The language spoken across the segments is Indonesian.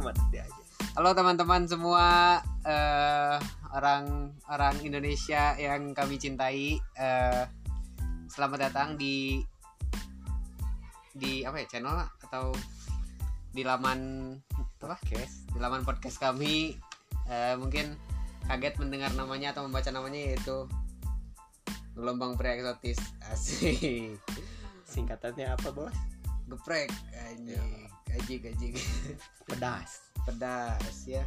mati aja Halo teman-teman semua eh, orang orang Indonesia yang kami cintai. eh, selamat datang di di apa ya channel atau di laman apa? podcast Di laman podcast kami. Eh, mungkin kaget mendengar namanya atau membaca namanya yaitu gelombang pria eksotis asik singkatannya apa bos geprek anjing gaji gaji pedas. Pedas ya.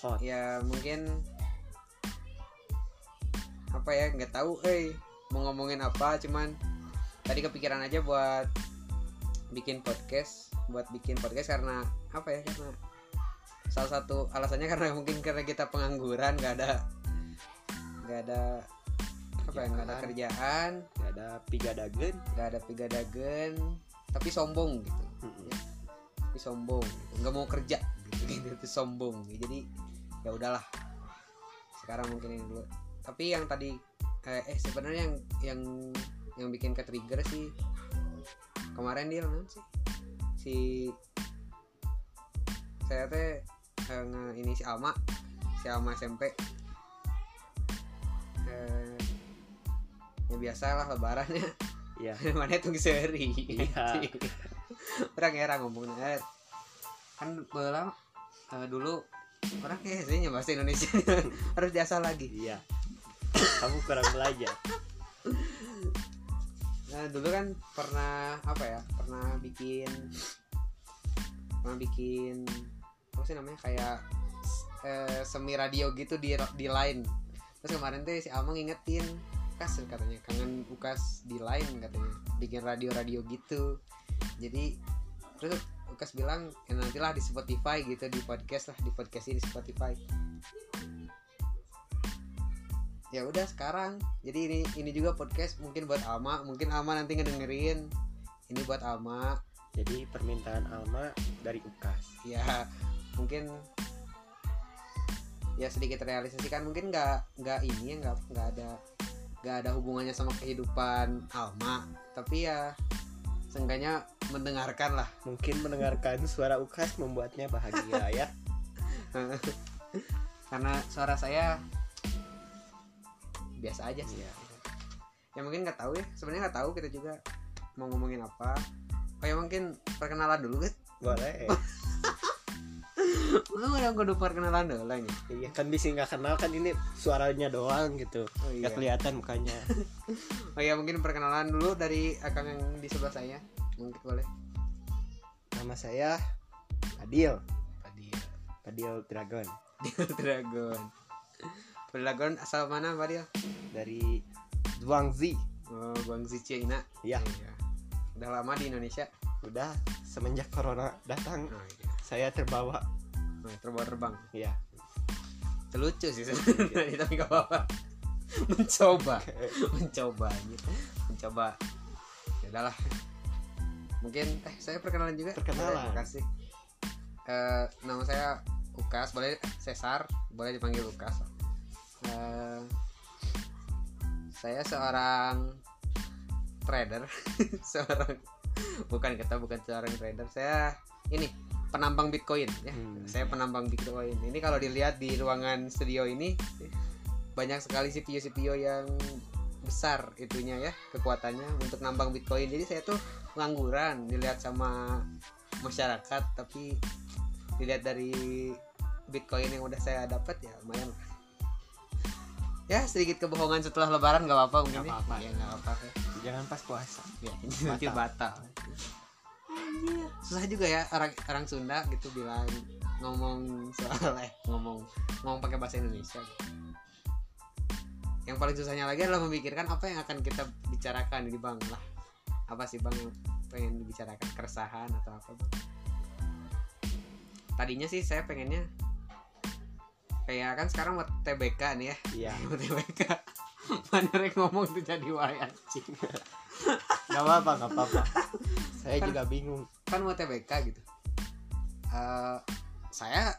Hot. Ya mungkin apa ya nggak tahu eh. Mau ngomongin apa cuman tadi kepikiran aja buat bikin podcast buat bikin podcast karena apa ya karena salah satu alasannya karena mungkin karena kita pengangguran nggak ada nggak ada apa ya nggak ada kerjaan. Gak ada piga dagen. Nggak ada pigadagen tapi sombong gitu. Mm-mm. tapi sombong gitu. nggak mau kerja gitu. Gitu itu sombong. Jadi ya udahlah. Sekarang mungkin ini dulu. Tapi yang tadi eh, eh sebenarnya yang yang yang bikin ke trigger sih kemarin dia non sih si saya teh eh, ini si Alma si Alma SMP eh, ya biasalah lebarannya iya. Mana tuh seri Iya. orang era ngomongnya eh, kan bela eh, dulu orang kayak sih bahasa Indonesia. Harus diasah lagi. Iya. Kamu kurang belajar. Nah dulu kan pernah apa ya pernah bikin pernah bikin apa sih namanya kayak eh, semi radio gitu di di line. Terus kemarin tuh si Alma ngingetin kas katanya. Kangen ukas di line katanya. Bikin radio radio gitu. Jadi terus ukas bilang ya nantilah di Spotify gitu di podcast lah di podcast ini di Spotify. Ya udah sekarang. Jadi ini ini juga podcast mungkin buat Alma. Mungkin Alma nanti ngedengerin. Ini buat Alma. Jadi permintaan Alma dari Ukas. Ya mungkin ya sedikit realisasikan mungkin nggak nggak ini ya nggak nggak ada nggak ada hubungannya sama kehidupan Alma. Tapi ya seenggaknya mendengarkan lah. Mungkin mendengarkan suara Ukas membuatnya bahagia ya. Karena suara saya biasa aja sih. Iya. ya mungkin nggak tahu ya. Sebenarnya nggak tahu kita juga mau ngomongin apa. Oh ya mungkin perkenalan dulu guys boleh lu udah kudu perkenalan dulu lah ini. Iya kan bisa nggak kenal kan ini suaranya doang gitu. Oh nggak kelihatan mukanya. Oh ya mungkin perkenalan dulu dari akang yang di sebelah saya. Mungkin boleh. Nama saya Adil tadi Adil Dragon. Dragon. Dragon asal mana Pak dia dari Zhuangzi oh, Guangzhou China. Iya. Iya. udah lama di Indonesia? Udah semenjak corona datang oh, iya. saya terbawa terbang terbang ya lucu sih sebenarnya tapi gak apa-apa. Mencoba. Mencoba mencoba. Ya udahlah. Mungkin eh saya perkenalan juga? Perkenalan. Boleh, makasih Eh, nama saya Ukas. Boleh Cesar. Boleh dipanggil Ukas. Eh, saya seorang trader. Seorang bukan kita bukan seorang trader. Saya ini penambang bitcoin ya Hmm. saya penambang bitcoin ini kalau dilihat di ruangan studio ini banyak sekali CPU CPU yang besar itunya ya kekuatannya untuk nambang bitcoin jadi saya tuh pengangguran dilihat sama masyarakat tapi dilihat dari bitcoin yang udah saya dapat ya lumayan lah. ya sedikit kebohongan setelah lebaran nggak apa-apa mungkin Nggak ya. apa-apa. ya apa-apa jangan pas puasa ya nanti batal susah juga ya orang orang Sunda gitu bilang ngomong soal eh ngomong ngomong pakai bahasa Indonesia. Yang paling susahnya lagi adalah memikirkan apa yang akan kita bicarakan di bang lah. Apa sih bang yang pengen dibicarakan? Keresahan atau apa bang? Tadinya sih saya pengennya kayak kan sekarang mau TBK nih ya. Iya. Mau TBK mana ngomong tuh jadi wae anjing. Nggak apa-apa nggak apa-apa saya Kan- juga bingung. kan mau TBK gitu. Eh, saya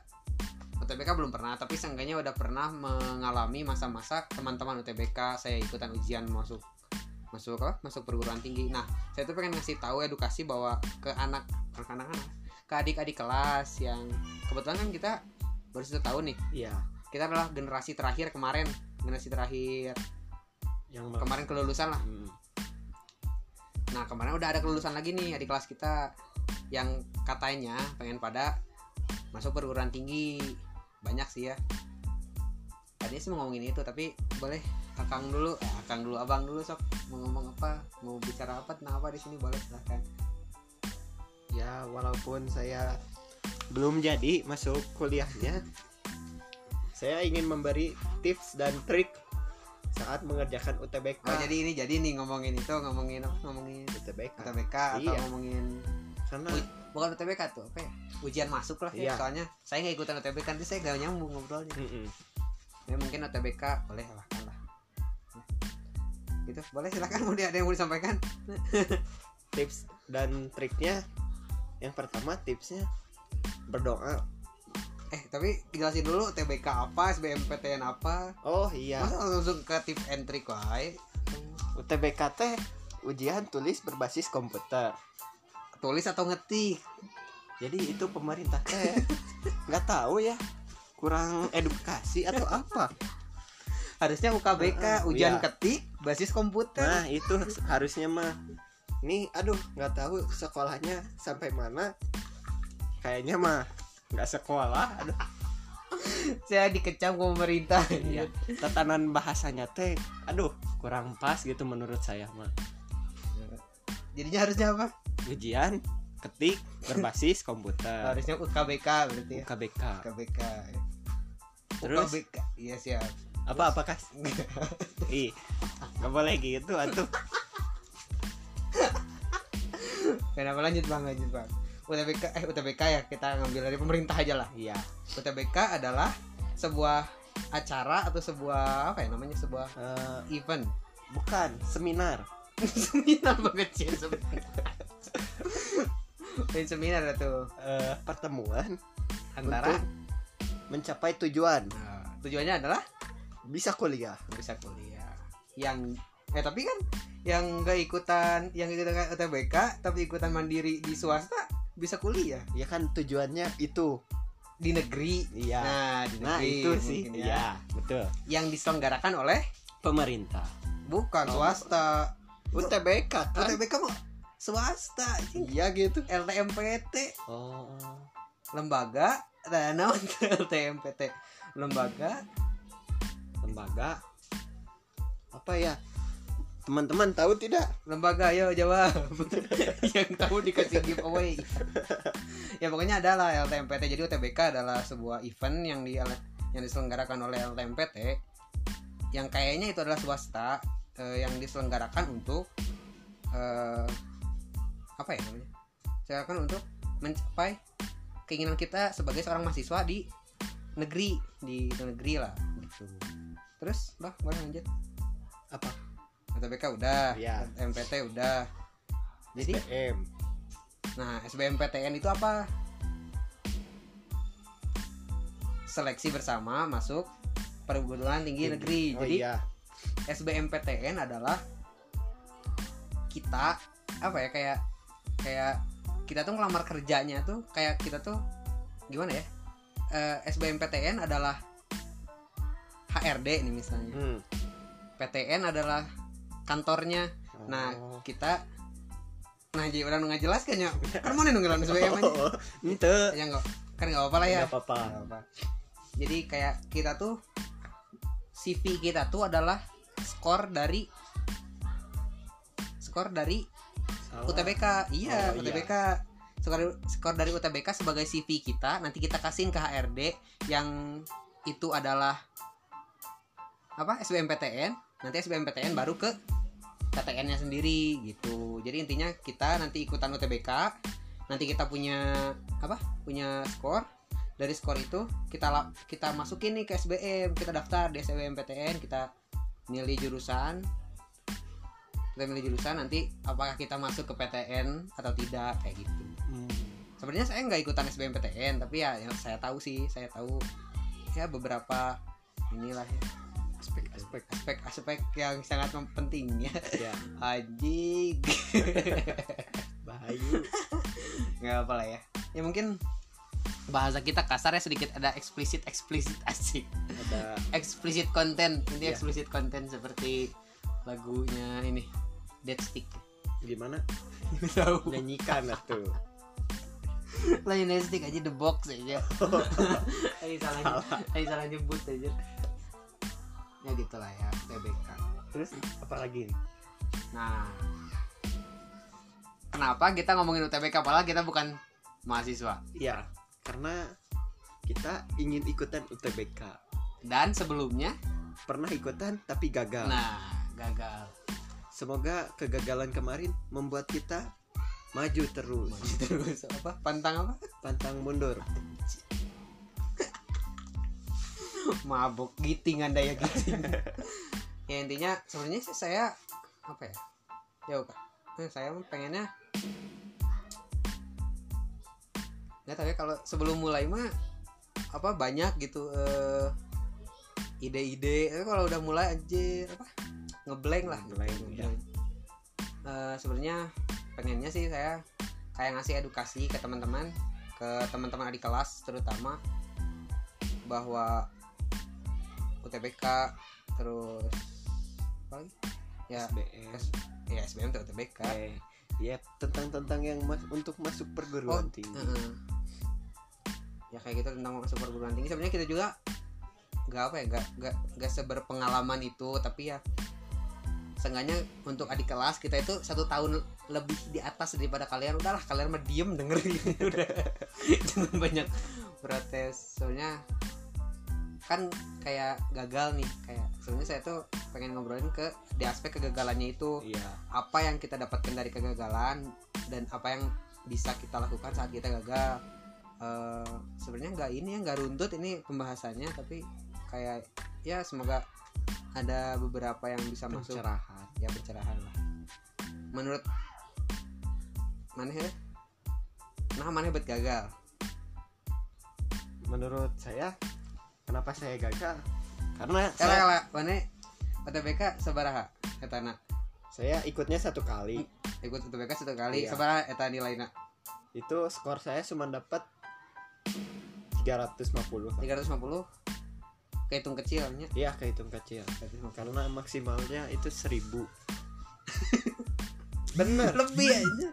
UTBK belum pernah tapi seenggaknya udah pernah mengalami masa-masa teman-teman UTBK saya ikutan ujian masuk masuk apa? Masuk perguruan tinggi. Nah saya tuh pengen ngasih tahu edukasi bahwa ke anak ke anak-anak ke adik-adik kelas yang kebetulan kan kita baru satu tahun nih. Iya. Kita adalah generasi terakhir kemarin generasi terakhir yang kemarin kelulusan lah. Hmm. Nah kemarin udah ada kelulusan lagi nih adik kelas kita yang katanya pengen pada masuk perguruan tinggi. Banyak sih ya. Tadinya sih mau ngomongin itu tapi boleh akang dulu. Eh akang dulu abang dulu sok mau ngomong apa? Mau bicara apa? Tentang apa di sini? Boleh silahkan ya walaupun saya belum jadi masuk kuliahnya saya ingin memberi tips dan trik saat mengerjakan UTBK oh jadi ini jadi nih ngomongin itu ngomongin apa? ngomongin UTBK UTBK atau Iya. ngomongin karena Wih. bukan UTBK tuh apa ya ujian masuk lah ya Iya. soalnya saya nggak ikutan UTBK nanti saya gak nyambung ngobrolnya Mm-mm. ya mungkin UTBK boleh silahkan lah gitu boleh silahkan mau ada yang mau disampaikan tips dan triknya yang pertama tipsnya berdoa eh tapi jelasin dulu UTBK apa SBMPTN apa? Oh iya. Masa langsung ke tips and trick wae UTBK teh ujian tulis berbasis komputer. Tulis atau ngetik? Jadi itu pemerintah teh. Nggak tahu ya kurang edukasi atau apa? Harusnya UKBK Heeh, ujian iya. ketik basis komputer. Nah itu harusnya mah. Nih aduh nggak tahu sekolahnya sampai mana. Kayaknya mah nggak sekolah. Aduh saya dikecam ke pemerintah. Iya. tatanan bahasanya teh aduh kurang pas gitu menurut saya mah jadinya harusnya apa? Ujian ketik berbasis komputer. Harusnya UKBK berarti ya? UKBK UKBK Terus? UKBK iya siap. Apa apa kas? Ih nggak boleh gitu atuh. Kenapa? Lanjut bang lanjut bang UTBK eh UTBK ya kita ngambil dari pemerintah aja lah. Iya. UTBK adalah sebuah acara atau sebuah apa ya namanya sebuah Eh, event. bukan seminar. Seminar banget sih Ini seminar itu Eh, pertemuan antara untuk mencapai tujuan. Nah, tujuannya adalah bisa kuliah. Bisa kuliah. Yang eh tapi kan yang gak ikutan yang ikutan UTBK tapi ikutan mandiri di swasta bisa kuliah. Ya kan tujuannya itu. Di negeri. Iya. Nah di nah negeri itu sih. ya. iya betul. Yang diselenggarakan oleh? Pemerintah. Bukan Oh. swasta. UTBK kan? UTBK mah swasta iya gitu. LTMPT oh. Lembaga? Nah tuh LTMPT lembaga? Lembaga. Apa ya teman-teman tahu tidak? Lembaga ayo jawab. Yang tahu dikasih giveaway. Ya pokoknya adalah LTMPT jadi UTBK adalah sebuah event yang di yang diselenggarakan oleh LTMPT yang kayaknya itu adalah swasta eh, yang diselenggarakan untuk eh, apa ya namanya? Diselenggarakan untuk mencapai keinginan kita sebagai seorang mahasiswa di negeri di negeri lah gitu. Terus bah boleh lanjut? Apa UTBK udah Iya. MPT udah. Jadi SBM nah SBMPTN itu apa? Seleksi bersama masuk perguruan tinggi negeri. Oh jadi iya. SBMPTN adalah kita apa ya kayak kayak kita tuh ngelamar kerjanya tuh kayak kita tuh gimana ya Eh, SBMPTN adalah HRD nih misalnya. Hmm. PTN adalah kantornya. Nah Oh. kita nah jadi orang nggak jelas kayaknya. Kan mau nungguin SBM aja oh, ente. Ya nggak kan nggak apa-apa lah ya. Nggak apa-apa. Jadi kayak kita tuh CV kita tuh adalah skor dari skor dari Salah. UTBK iya Oh, iya. UTBK skor, skor dari UTBK sebagai CV kita nanti kita kasihin ke HRD yang itu adalah apa SBMPTN nanti SBMPTN baru ke KTN-nya sendiri gitu. Jadi intinya kita nanti ikutan UTBK nanti kita punya apa punya skor. Dari skor itu kita kita masukin nih ke SBM kita daftar di SBMPTN kita milih jurusan. Kita milih jurusan nanti apakah kita masuk ke PTN atau tidak kayak gitu. Hmm. sebenarnya saya nggak ikutan SBMPTN tapi ya yang saya tahu sih saya tahu ya beberapa inilah ya aspek-aspek aspek-aspek yang sangat penting ya. Ya anjing. Bahayu nggak apa lah ya. Ya mungkin bahasa kita kasar ya sedikit. Ada eksplisit eksplisit asik. Ada. Eksplisit konten. Ini Iya. eksplisit konten seperti lagunya ini Dead Stick. Gimana? Tahu. Nyanyikan tuh. Lain Dead Stick aja the box aja. Ayo salah ayo salah nyebut aja ya gitulah ya TBK terus apa lagi nih nah kenapa kita ngomongin UTBK padahal kita bukan mahasiswa? Ya karena kita ingin ikutan UTBK dan sebelumnya? Pernah ikutan tapi gagal. Nah gagal. Semoga kegagalan kemarin membuat kita maju terus. Terus. Apa? Pantang apa? Pantang mundur mabuk giting anda ya giting ya intinya sebenarnya sih saya apa ya ya. Eh, saya pengennya nggak tahu ya kalau sebelum mulai mah apa banyak gitu eh, ide-ide tapi kalau udah mulai aja apa ngeblank lah Ngeblank, ya. Eh, sebenarnya pengennya sih saya kayak ngasih edukasi ke teman-teman ke teman-teman adik kelas terutama bahwa UTBK terus apa lagi? Ya SBM S- ya SBM tuh UTBK Eh, ya tentang tentang yang mas untuk masuk perguruan Oh, tinggi. Heeh. ya kayak gitu tentang masuk perguruan tinggi. Sebenarnya kita juga nggak apa ya nggak nggak nggak seberpengalaman itu tapi ya seenggaknya untuk adik kelas kita itu satu tahun lebih di atas daripada kalian. Udahlah kalian mah diem dengerin. Udah. Jangan banyak protes. Soalnya kan kayak gagal nih kayak sebenarnya saya tuh pengen ngobrolin ke di aspek kegagalannya itu. Iya. Apa yang kita dapatkan dari kegagalan dan apa yang bisa kita lakukan saat kita gagal. Eh, sebenarnya nggak ini ya nggak runtut ini pembahasannya tapi kayak ya semoga ada beberapa yang bisa masuk. Pencerahan. Ya pencerahan lah. Menurut mana ya? Nah mana buat gagal. Menurut saya kenapa saya gagal? Karena kalau saya, kalau mana UTBK sabaraha etana. Saya ikutnya satu kali. Ikut UTBK satu kali Iya. sabaraha eta nilainya itu skor saya cuma dapat 350 350 kehitung kecilnya Iya kehitung kecil. Karena maksimalnya itu 1000 bener. Lebih aja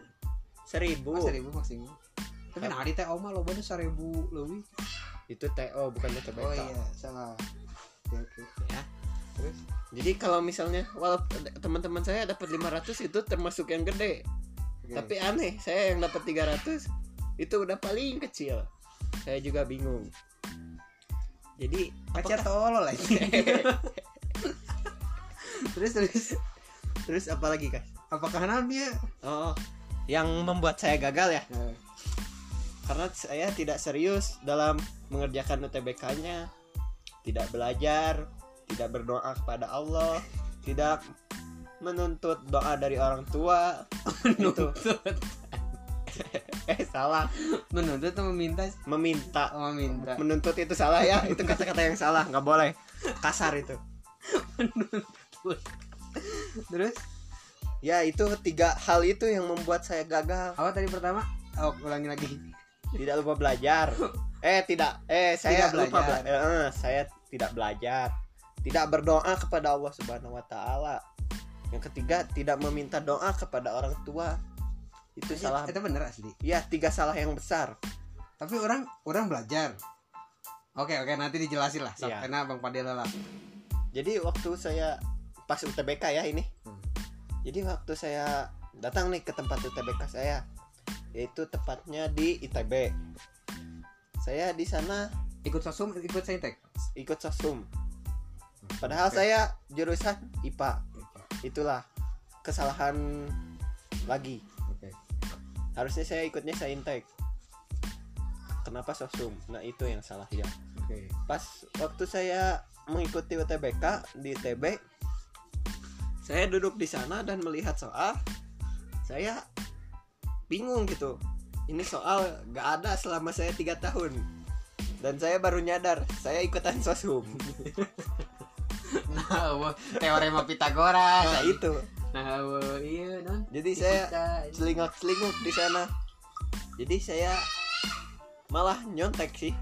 1000 Oh, seribu maksimal. Tapi nah di TO mah lo bener seribu lebih itu TO bukan UTBK oh iya salah. Oke oke ya. Terus? Jadi kalau misalnya walaupun teman-teman saya dapat 500 itu termasuk yang gede. Oke. tapi aneh saya yang dapat 300 itu udah paling kecil. Saya juga bingung. Jadi Kaca apakah- tolol lagi terus terus. Terus apa lagi guys apakah namanya oh yang membuat saya gagal ya? Eh, karena saya tidak serius dalam mengerjakan UTBK-nya tidak belajar tidak berdoa kepada Allah tidak menuntut doa dari orang tua itu eh salah. Menuntut atau meminta? Meminta. Oh meminta. Menuntut itu salah ya itu kata-kata yang salah nggak boleh. Kasar itu. Terus? Ya itu tiga hal itu yang membuat saya gagal. Apa tadi pertama? Oh ulangi lagi. Tidak lupa belajar eh tidak. Eh saya Tidak lupa belajar. bela- eh, saya tidak belajar. Tidak berdoa kepada Allah Subhanahu Wa Taala. Yang ketiga tidak meminta doa kepada orang tua. Itu salah itu bener asli. Ya tiga salah yang besar. Tapi orang orang belajar. Oke oke nanti dijelasin lah Iya. karena bang Padel lah jadi waktu saya pas UTBK ya ini. Hmm. jadi waktu saya datang nih ke tempat UTBK saya yaitu tepatnya di ITB saya di sana ikut sosum ikut saintek? ikut sosum. Padahal saya jurusan IPA itulah kesalahan lagi. Oke. Harusnya saya ikutnya saintek. Kenapa sosum? Nah itu yang salah ya. Oke. Pas waktu saya mengikuti UTBK di TB saya duduk di sana dan melihat soal saya bingung gitu ini soal gak ada selama saya tiga tahun. Dan saya baru nyadar saya ikutan sosum. Nah teorema Pitagoras nah itu. Nah iya non. Jadi saya Fisika, selingak selinguk di sana. Jadi saya malah nyontek sih.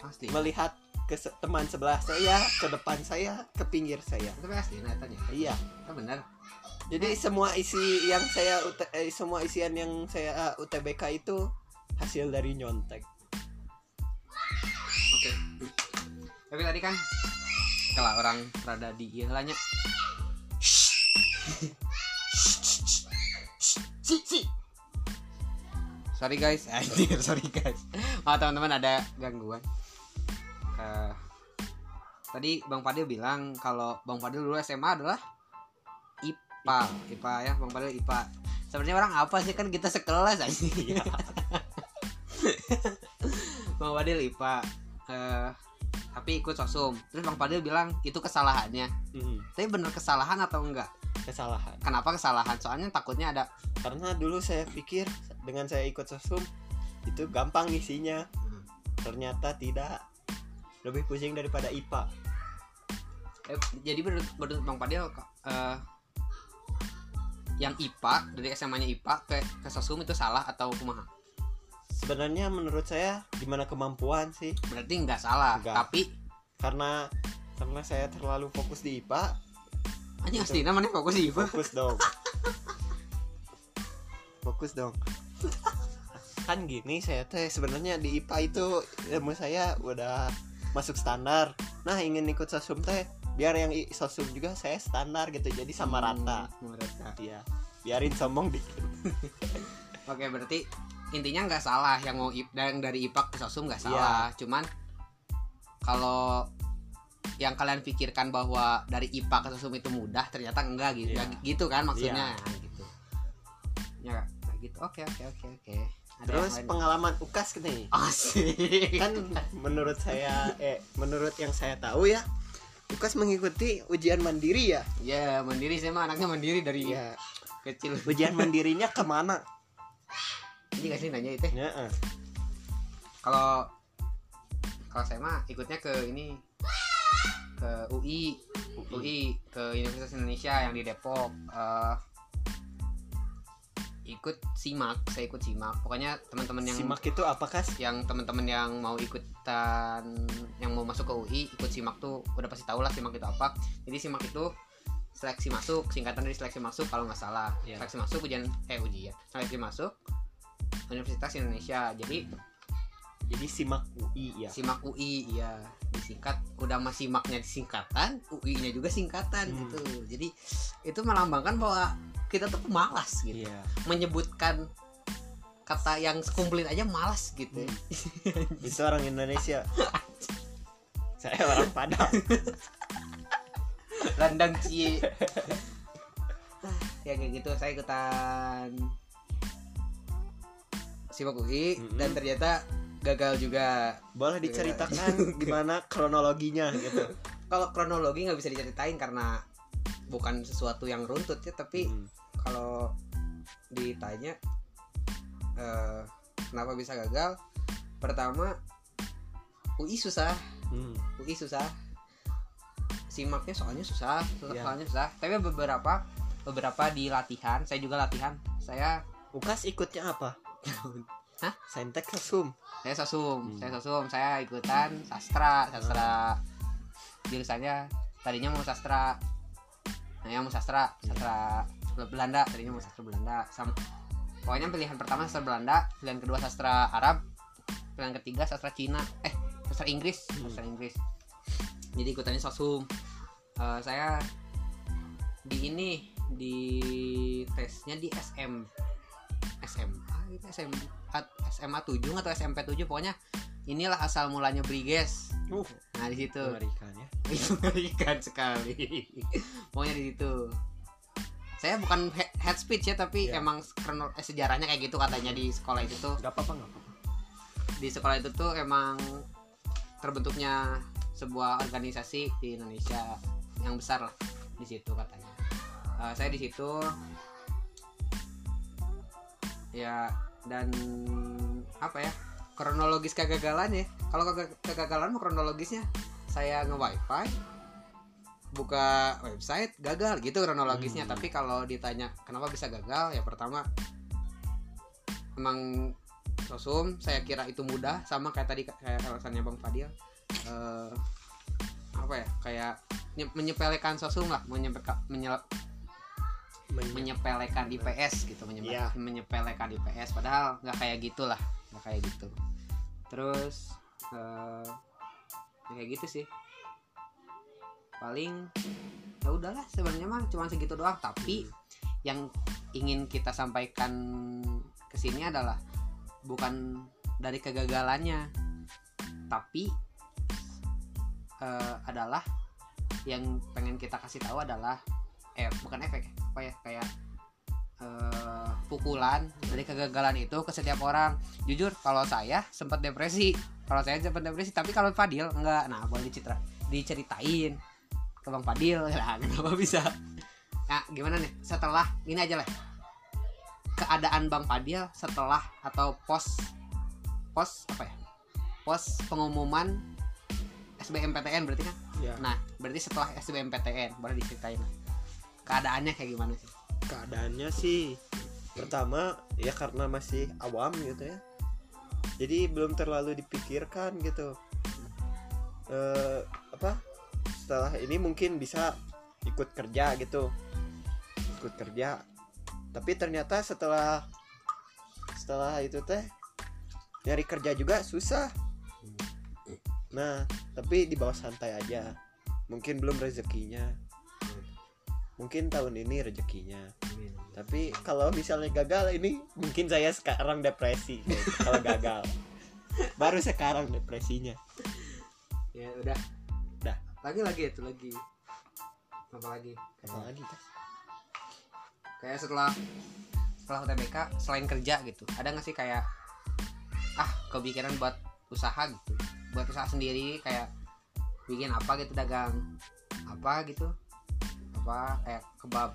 Pasti. Melihat ke se- teman sebelah saya ke depan saya ke pinggir saya itu pasti nah tanya iya itu benar jadi semua isi yang saya eh, semua isian yang saya uh, UTBK itu hasil dari nyontek oke tapi tadi kan kalau orang rada di si sorry guys anjir sorry guys oh teman-teman ada gangguan Eh, tadi bang Fadil bilang kalau bang Fadil dulu SMA adalah IPA IPA ya bang Fadil IPA sebenarnya orang apa sih? Kan kita sekelas aja. Iya. bang Fadil IPA Eh, tapi ikut sosum. Terus bang Fadil bilang itu kesalahannya. Mm, tapi bener kesalahan atau enggak? Kesalahan. Kenapa kesalahan? Soalnya takutnya ada karena dulu saya pikir dengan saya ikut sosum itu gampang isinya. Hmm. ternyata tidak lebih pusing daripada IPA Eh, jadi menurut, menurut Bang Padel eh, yang IPA dari SMA-nya IPA ke ke sosum itu salah atau kumaha? sebenarnya menurut saya gimana kemampuan sih Berarti nggak salah, Nggak. tapi karena karena saya terlalu fokus di IPA anjing Itu. asli namanya fokus di IPA. fokus dong fokus dong kan gini saya teh sebenarnya di IPA itu ilmu saya udah masuk standar nah ingin ikut sosum teh biar yang sosum juga saya standar gitu jadi sama rata Hmm, sama rata. iya biarin sombong dikit Oke, berarti intinya nggak salah yang mau IP, yang dari IPA ke sosum nggak Iya. salah. Cuman kalau yang kalian pikirkan bahwa dari IPA ke sosum itu mudah, ternyata enggak gitu. Iya. Nggak gitu kan maksudnya Nah, gitu. Ya, kayak gitu. Oke, oke, oke, oke. Ada terus pengalaman ukas nih Asik. kan menurut saya eh menurut yang saya tahu ya ukas mengikuti ujian mandiri ya Ya mandiri saya mah anaknya mandiri dari ya kecil. ujian mandirinya ke mana Ini gak sih nanya itu? ya eh. Kalau kalau saya mah ikutnya ke ini ke UI, UI ke Universitas Indonesia yang di Depok. Eh, ikut simak, saya ikut simak. Pokoknya teman-teman yang simak itu apa kas? yang teman-teman yang mau ikutan yang mau masuk ke UI ikut simak tuh udah pasti tahu lah simak itu apa. Jadi simak itu seleksi masuk singkatan dari seleksi masuk kalau nggak salah. Iya. seleksi masuk ujian eh ujian seleksi masuk Universitas Indonesia. Jadi jadi simak UI ya? Simak UI ya disingkat udah masih simaknya disingkatan UI-nya juga singkatan Hmm. gitu. Jadi itu melambangkan bahwa kita tuh malas gitu. Iya. Menyebutkan kata yang komplit aja malas gitu. Hmm. itu orang Indonesia. Saya orang Padang. Landang cie. Ya kayak gitu saya ikutan simak UI Mm-mm. dan ternyata gagal juga. Boleh diceritakan gimana kronologinya gitu? Kalau kronologi nggak bisa diceritain karena bukan sesuatu yang runtut ya tapi Hmm. Kalau ditanya eh, kenapa bisa gagal? Pertama UI susah. Hmm. UI susah. Simaknya soalnya susah Iya. soalnya susah. Tapi beberapa beberapa di latihan saya juga latihan. Saya ukas ikutnya apa? Hah? Saintek sosum saya sosum Hmm. saya sosum saya ikutan sastra sastra. Jurusannya tadinya mau sastra. Nah yang mau sastra sastra Belanda tadinya mau sastra Belanda sama pokoknya pilihan pertama sastra Belanda pilihan kedua sastra Arab pilihan ketiga sastra Cina eh sastra Inggris Hmm. sastra Inggris. Jadi ikutannya sosum. Eh, saya di ini di tesnya di SM SMA itu SM SMA 7 atau SMP 7 pokoknya inilah asal mulanya Briges uh nah di situ. Mengerikan ya. Mengerikan sekali. Pokoknya di situ saya bukan he- head speech ya tapi Iya. emang krono- eh, sejarahnya kayak gitu katanya di sekolah itu tuh. Nggak apa-apa nggak apa-apa. Di sekolah itu tuh emang terbentuknya sebuah organisasi di Indonesia yang besar lah di situ katanya. Eh, saya di situ. Ya dan apa ya kronologis kegagalannya kalau kega- kegagalan mau kronologisnya saya nge wifi buka website gagal gitu kronologisnya. Hmm. tapi kalau ditanya kenapa bisa gagal? Ya pertama emang sosum saya kira itu mudah. Sama kayak tadi kayak alasannya bang Fadil. Eh, apa ya kayak nye- menyepelekan sosum lah. Menyepelekan Men- menyepelekan. IPS gitu. Menyepe- Iya. menyepelekan IPS padahal nggak kayak gitulah nggak kayak gitu. Terus ya kayak gitu sih paling ya udahlah sebenarnya mah cuma segitu doang. Tapi yang ingin kita sampaikan ke sini adalah bukan dari kegagalannya tapi eh, adalah yang pengen kita kasih tahu adalah eh bukan efek apa ya kayak eh, pukulan dari kegagalan itu ke setiap orang. Jujur kalau saya sempat depresi kalau saya sempat depresi tapi kalau Fadil enggak. Nah boleh dicitra diceritain ke Bang Fadil lah kenapa bisa? Nah gimana nih? Setelah ini aja lah. Keadaan Bang Fadil setelah atau pos pos apa ya? Pos pengumuman SBMPTN berarti kan? Ya nah berarti setelah SBMPTN boleh diceritain lah. Keadaannya kayak gimana sih? Keadaannya sih pertama ya karena masih awam gitu ya. Jadi belum terlalu dipikirkan gitu. Eh apa setelah ini mungkin bisa ikut kerja gitu. Ikut kerja. Tapi ternyata setelah setelah itu teh nyari kerja juga susah. Nah tapi di bawah santai aja. Mungkin belum rezekinya. Mungkin tahun ini rezekinya. Tapi kalau misalnya gagal ini mungkin saya sekarang depresi. Kalau gagal. Baru sekarang depresinya. Ya udah. Dah. Lagi lagi itu lagi. Apa lagi? Apa lagi kayak setelah setelah UTBK selain kerja gitu ada nggak sih kayak ah kepikiran buat usaha gitu? Buat usaha sendiri kayak bikin apa gitu dagang apa gitu? Apa kayak kebab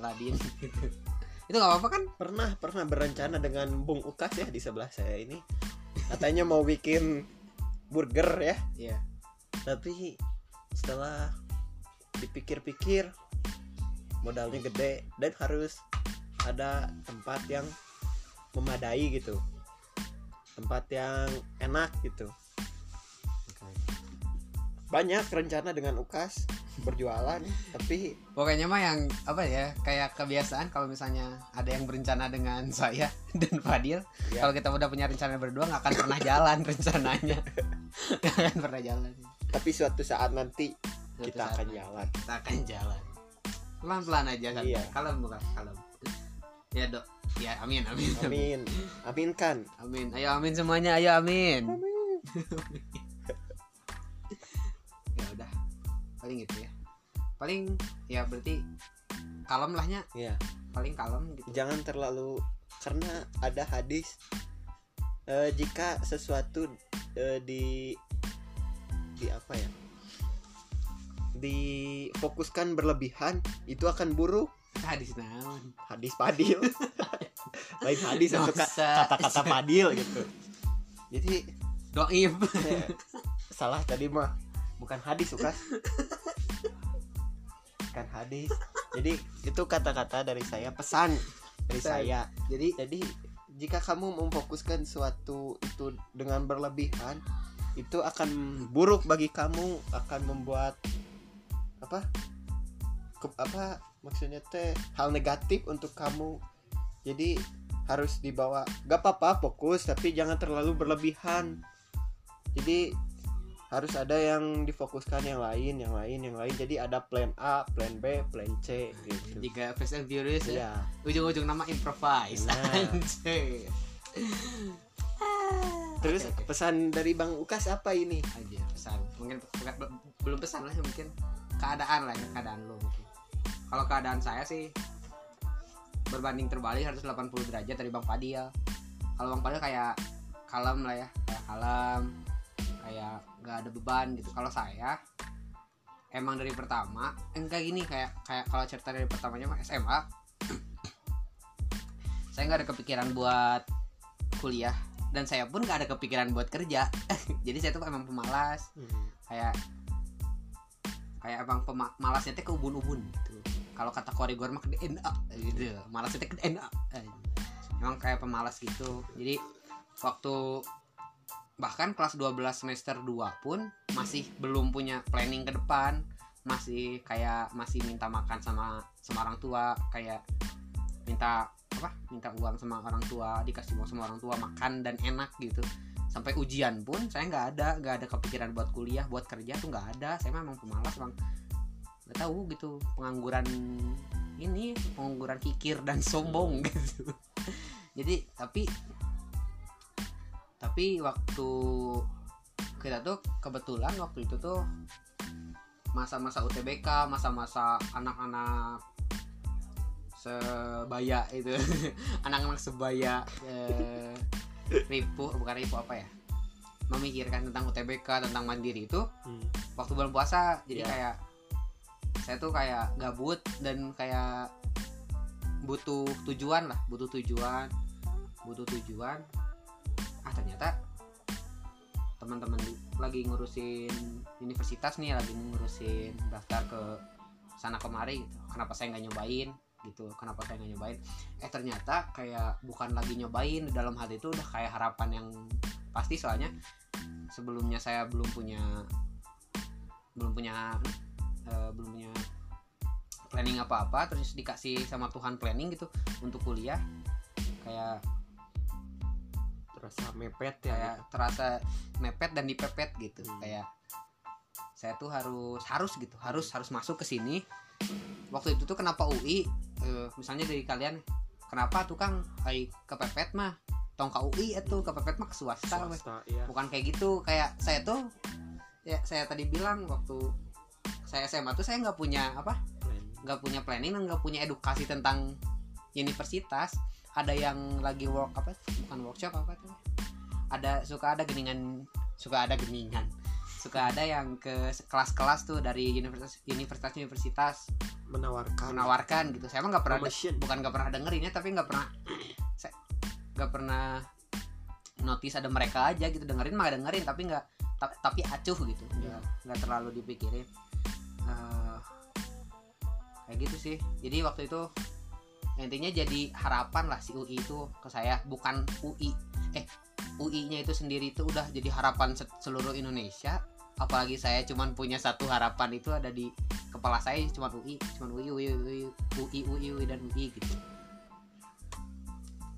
ladin gitu. Itu nggak apa-apa kan? Pernah pernah berencana dengan Bung Ukas ya di sebelah saya ini. Katanya mau bikin burger ya. Iya. Tapi setelah dipikir-pikir modalnya gede dan harus ada tempat yang memadai gitu. Tempat yang enak gitu. Banyak rencana dengan Ukas berjualan tapi pokoknya mah yang apa ya kayak kebiasaan kalau misalnya ada yang berencana dengan saya dan Fadil ya, kalau kita udah punya rencana berdua nggak akan pernah jalan rencananya. Nggak akan pernah jalan tapi suatu saat nanti Suatu kita saat akan nanti jalan. kita akan jalan. Pelan pelan aja kan Iya. kalem bukan kalem. Ya dok. Ya amin amin. Amin. Amin kan? Amin. Ayo amin semuanya. Ayo amin. Ya udah. Paling gitu ya. Paling ya berarti kalem lahnya. Ya paling kalem gitu. Jangan terlalu karena ada hadis eh, jika sesuatu eh, di di apa ya difokuskan berlebihan itu akan buruk. Hadis naon? Hadis padil lain hadis atau kata-kata padil gitu. Jadi doib. eh, salah tadi mah. Bukan hadis ukas. Bukan hadis. Jadi itu kata-kata dari saya pesan dari Pesan. saya. Jadi jadi jika kamu memfokuskan suatu itu dengan berlebihan itu akan buruk bagi kamu akan membuat apa ke- apa maksudnya teh hal negatif untuk kamu. Jadi harus dibawa gak apa-apa fokus tapi jangan terlalu berlebihan. Jadi harus ada yang difokuskan yang lain yang lain yang lain. Jadi ada plan A plan B plan C gitu. Jika Fast and Furious ya ya ujung-ujung nama improvise. Nah. Terus Oke, oke. pesan dari Bang Ukas apa ini? Aja pesan. Mungkin belum pesan lah ya, mungkin. Keadaan lah ya keadaan lo mungkin. Kalau keadaan saya sih berbanding terbalik 180 derajat dari Bang Fadil. Kalau Bang Fadil kayak kalem lah ya kayak kalem kayak nggak ada beban gitu. Kalau saya emang dari pertama enggak gini kayak kayak kalau cerita dari pertamanya mah SMA saya nggak ada kepikiran buat kuliah dan saya pun nggak ada kepikiran buat kerja. Jadi saya tuh emang pemalas. Kayak kayak emang pemalasnya teh ke ubun-ubun gitu. Kalau kata korigor mah kedean ah, gitu. Malasnya teh kedean ah. Eh, emang kayak pemalas gitu. Jadi waktu bahkan kelas 12 semester 2 pun masih belum punya planning ke depan. Masih kayak masih minta makan sama sama orang tua. Kayak minta apa minta uang sama orang tua dikasih uang sama orang tua makan dan enak gitu. Sampai ujian pun saya nggak ada nggak ada kepikiran buat kuliah buat kerja tuh nggak ada. Saya memang pemalas bang. Nggak tahu gitu. Pengangguran ini pengangguran kikir dan sombong gitu. Jadi tapi tapi waktu kita tuh kebetulan waktu itu tuh masa-masa UTBK masa-masa anak-anak sebaya itu. Anak-anak sebaya eh, ripuh bukan ripuh apa ya? Memikirkan tentang UTBK tentang mandiri itu Hmm. waktu bulan puasa jadi Iya. kayak saya tuh kayak gabut dan kayak butuh tujuan lah butuh tujuan butuh tujuan. Ah ternyata teman-teman lagi ngurusin universitas nih lagi ngurusin daftar ke sana kemari gitu. Kenapa saya nggak nyobain gitu. Kenapa saya nggak nyobain? Eh ternyata kayak bukan lagi nyobain dalam hati itu udah kayak harapan yang pasti. Soalnya sebelumnya saya belum punya belum punya eh, belum punya planning apa-apa terus dikasih sama Tuhan planning gitu untuk kuliah. Kayak terasa mepet ya. kayak terasa mepet dan dipepet gitu. Hmm. kayak saya tuh harus harus gitu harus harus masuk ke sini waktu itu tuh kenapa UI eh, misalnya dari kalian kenapa tuh kang ai kepepet mah? Tong ke UI itu kepepet mah ke swasta swasta ya bukan kayak gitu. Kayak saya tuh ya saya tadi bilang waktu saya SMA tuh saya nggak punya apa? Nggak punya planning dan nggak punya edukasi tentang universitas. Ada yang lagi work apa? Bukan workshop apa tuh? Ada suka ada geningan suka ada geningan suka ada yang ke kelas-kelas tuh dari universitas universitas universitas. Menawarkan. Menawarkan gitu. Saya emang nggak pernah bukan nggak pernah dengerinnya tapi nggak pernah saya nggak pernah notice ada mereka aja gitu. Dengerin mah dengerin tapi nggak ta- tapi acuh gitu. Nggak nggak terlalu dipikirin. Eh, kayak gitu sih. Jadi waktu itu intinya jadi harapan lah si UI itu ke saya bukan UI eh UI-nya itu sendiri itu udah jadi harapan se- seluruh Indonesia. Apalagi saya cuman punya satu harapan itu ada di kepala saya cuma UI cuma UI UI UI UI UI, UI dan UI gitu.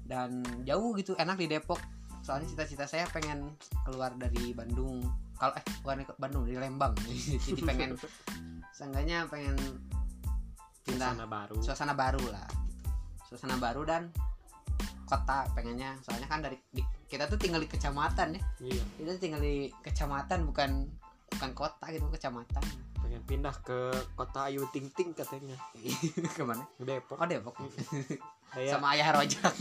Dan jauh gitu enak di Depok. Soalnya cita-cita saya pengen keluar dari Bandung. Kalau eh bukan ke Bandung dari Lembang. Jadi pengen seenggaknya pengen pindah suasana baru. suasana baru lah gitu. suasana baru dan kota pengennya. Soalnya kan dari di- kita tuh tinggal di kecamatan ya. Iya. Kita tinggal di kecamatan bukan bukan kota gitu kecamatan. Pengen pindah ke kota Ayu Ting Ting katanya. Ke mana? Ke Depok. Oh Depok. Sama ayah rojak.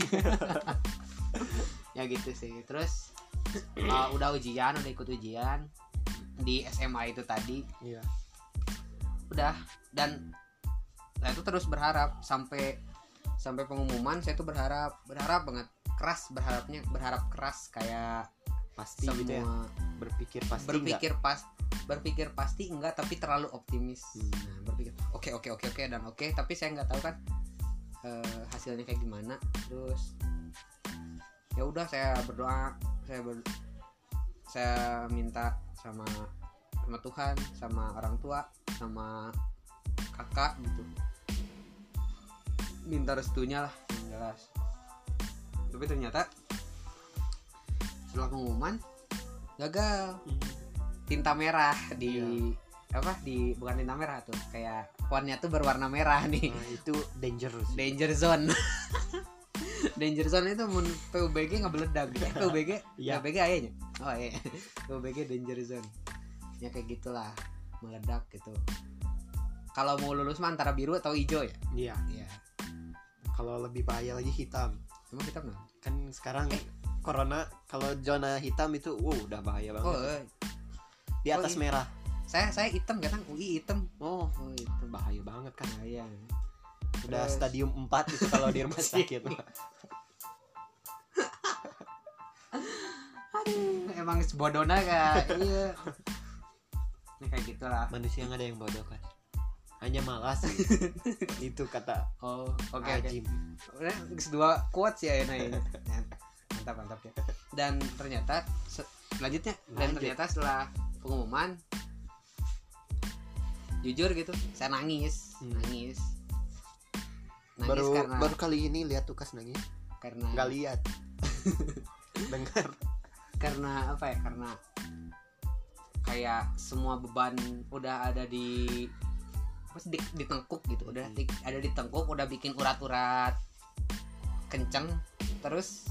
Ya gitu sih. Terus uh, udah ujian udah ikut ujian di SMA itu tadi. Iya. Udah dan saya tuh terus berharap sampai sampai pengumuman saya tuh berharap berharap banget keras berharapnya berharap keras kayak pasti semua gitu ya. Berpikir pasti berpikir pas berpikir pasti enggak tapi terlalu optimis. Hmm. nah, berpikir oke oke oke oke dan oke tapi saya nggak tahu kan eh, hasilnya kayak gimana. Terus ya udah saya berdoa saya ber, saya minta sama sama Tuhan sama orang tua sama kakak gitu. Minta restunya lah yang jelas tapi ternyata setelah pengumuman gagal. Tinta merah di Iya. apa? Di bukan tinta merah tuh kayak fontnya tuh berwarna merah nih. Nah, itu dangerous danger zone. Danger zone itu mun PUBG nggak beledak eh, PUBG Iya. PUBG ayahnya oh iya. PUBG danger zone. Ya kayak gitulah. Meledak gitu. Kalau mau lulus mah antara biru atau hijau ya? Iya. Iya. Kalau lebih bahaya lagi hitam emang kita pernah kan sekarang corona kalau zona hitam itu wow udah bahaya banget. Oh eh, di atas oh, iya. merah. Saya saya hitam kan UI hitam. Oh oh hitam bahaya banget kan bahaya. Udah Terus- stadium 4 itu kalau di rumah sakit. Aduh emang sebodona kayak iya. Ini kayak gitulah. Manusia nggak ada yang bodoh kan hanya malas itu kata oh oke oke. Ajim. Udah dua quotes ya enak ya. Mantap mantap ya. Dan ternyata se- selanjutnya. Dan Lanjut. ternyata setelah pengumuman jujur gitu saya nangis Hmm. nangis. Nangis baru karena baru kali ini lihat tukas nangis. Karena nggak lihat. Dengar. Karena apa ya? Karena kayak semua beban udah ada di apa sih, di, di tengkuk gitu. Udah Hmm. di- ada di tengkuk udah bikin urat-urat kenceng. Terus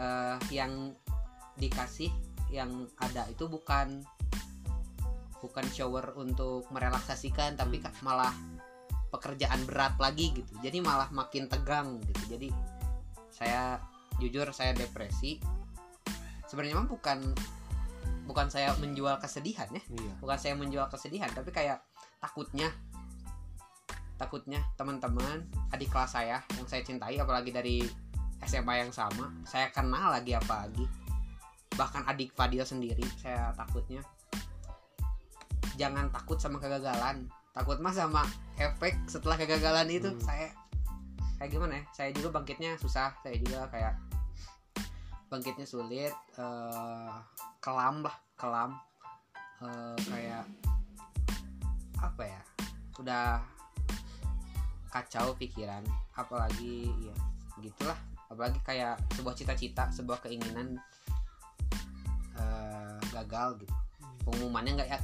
eh, yang dikasih yang ada itu bukan bukan shower untuk merelaksasikan tapi Hmm. malah pekerjaan berat lagi gitu. Jadi malah makin tegang gitu. Jadi saya jujur saya depresi. Sebenarnya mah bukan bukan saya menjual kesedihan ya. Iya. Bukan saya menjual kesedihan tapi kayak takutnya. Takutnya teman-teman adik kelas saya yang saya cintai apalagi dari SMA yang sama saya kenal lagi apa lagi bahkan adik Fadil sendiri saya takutnya. Jangan takut sama kegagalan. Takut mah sama efek setelah kegagalan itu. Hmm. saya kayak gimana ya? Saya juga bangkitnya susah. Saya juga kayak bangkitnya sulit eh, kelam lah kelam. Eh, kayak apa ya udah kacau pikiran apalagi ya gitulah. Apalagi kayak sebuah cita-cita sebuah keinginan eh, gagal gitu. Pengumumannya nggak ya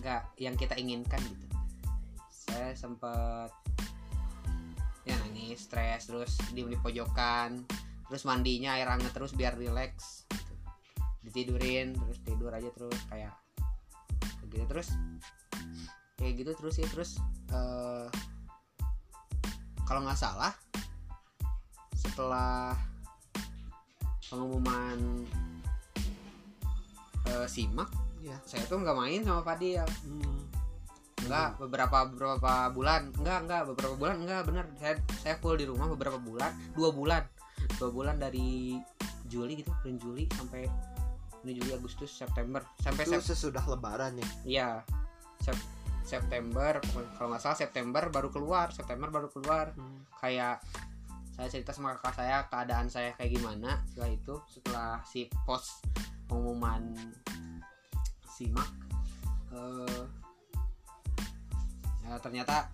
nggak yang kita inginkan gitu. Saya sempat ya nangis stres terus diem di pojokan terus mandinya air hangat terus biar rileks gitu. ditidurin terus tidur aja terus kayak gitu. Terus kayak gitu terus ya terus eh, kalau nggak salah setelah pengumuman eh, simak iya. saya tuh nggak main sama Fadil. Hmm. enggak beberapa beberapa bulan enggak enggak beberapa bulan enggak bener. Saya saya full di rumah beberapa bulan dua bulan. Dua bulan dari Juli gitu bulan Juli sampai ini Juli Agustus September. Sampai itu Sep- sesudah lebaran ya? Iya. Sep- September kalau nggak salah September baru keluar September baru keluar. Kayak saya cerita sama kakak saya keadaan saya kayak gimana. Setelah itu setelah si pos pengumuman simak eh, ya, ternyata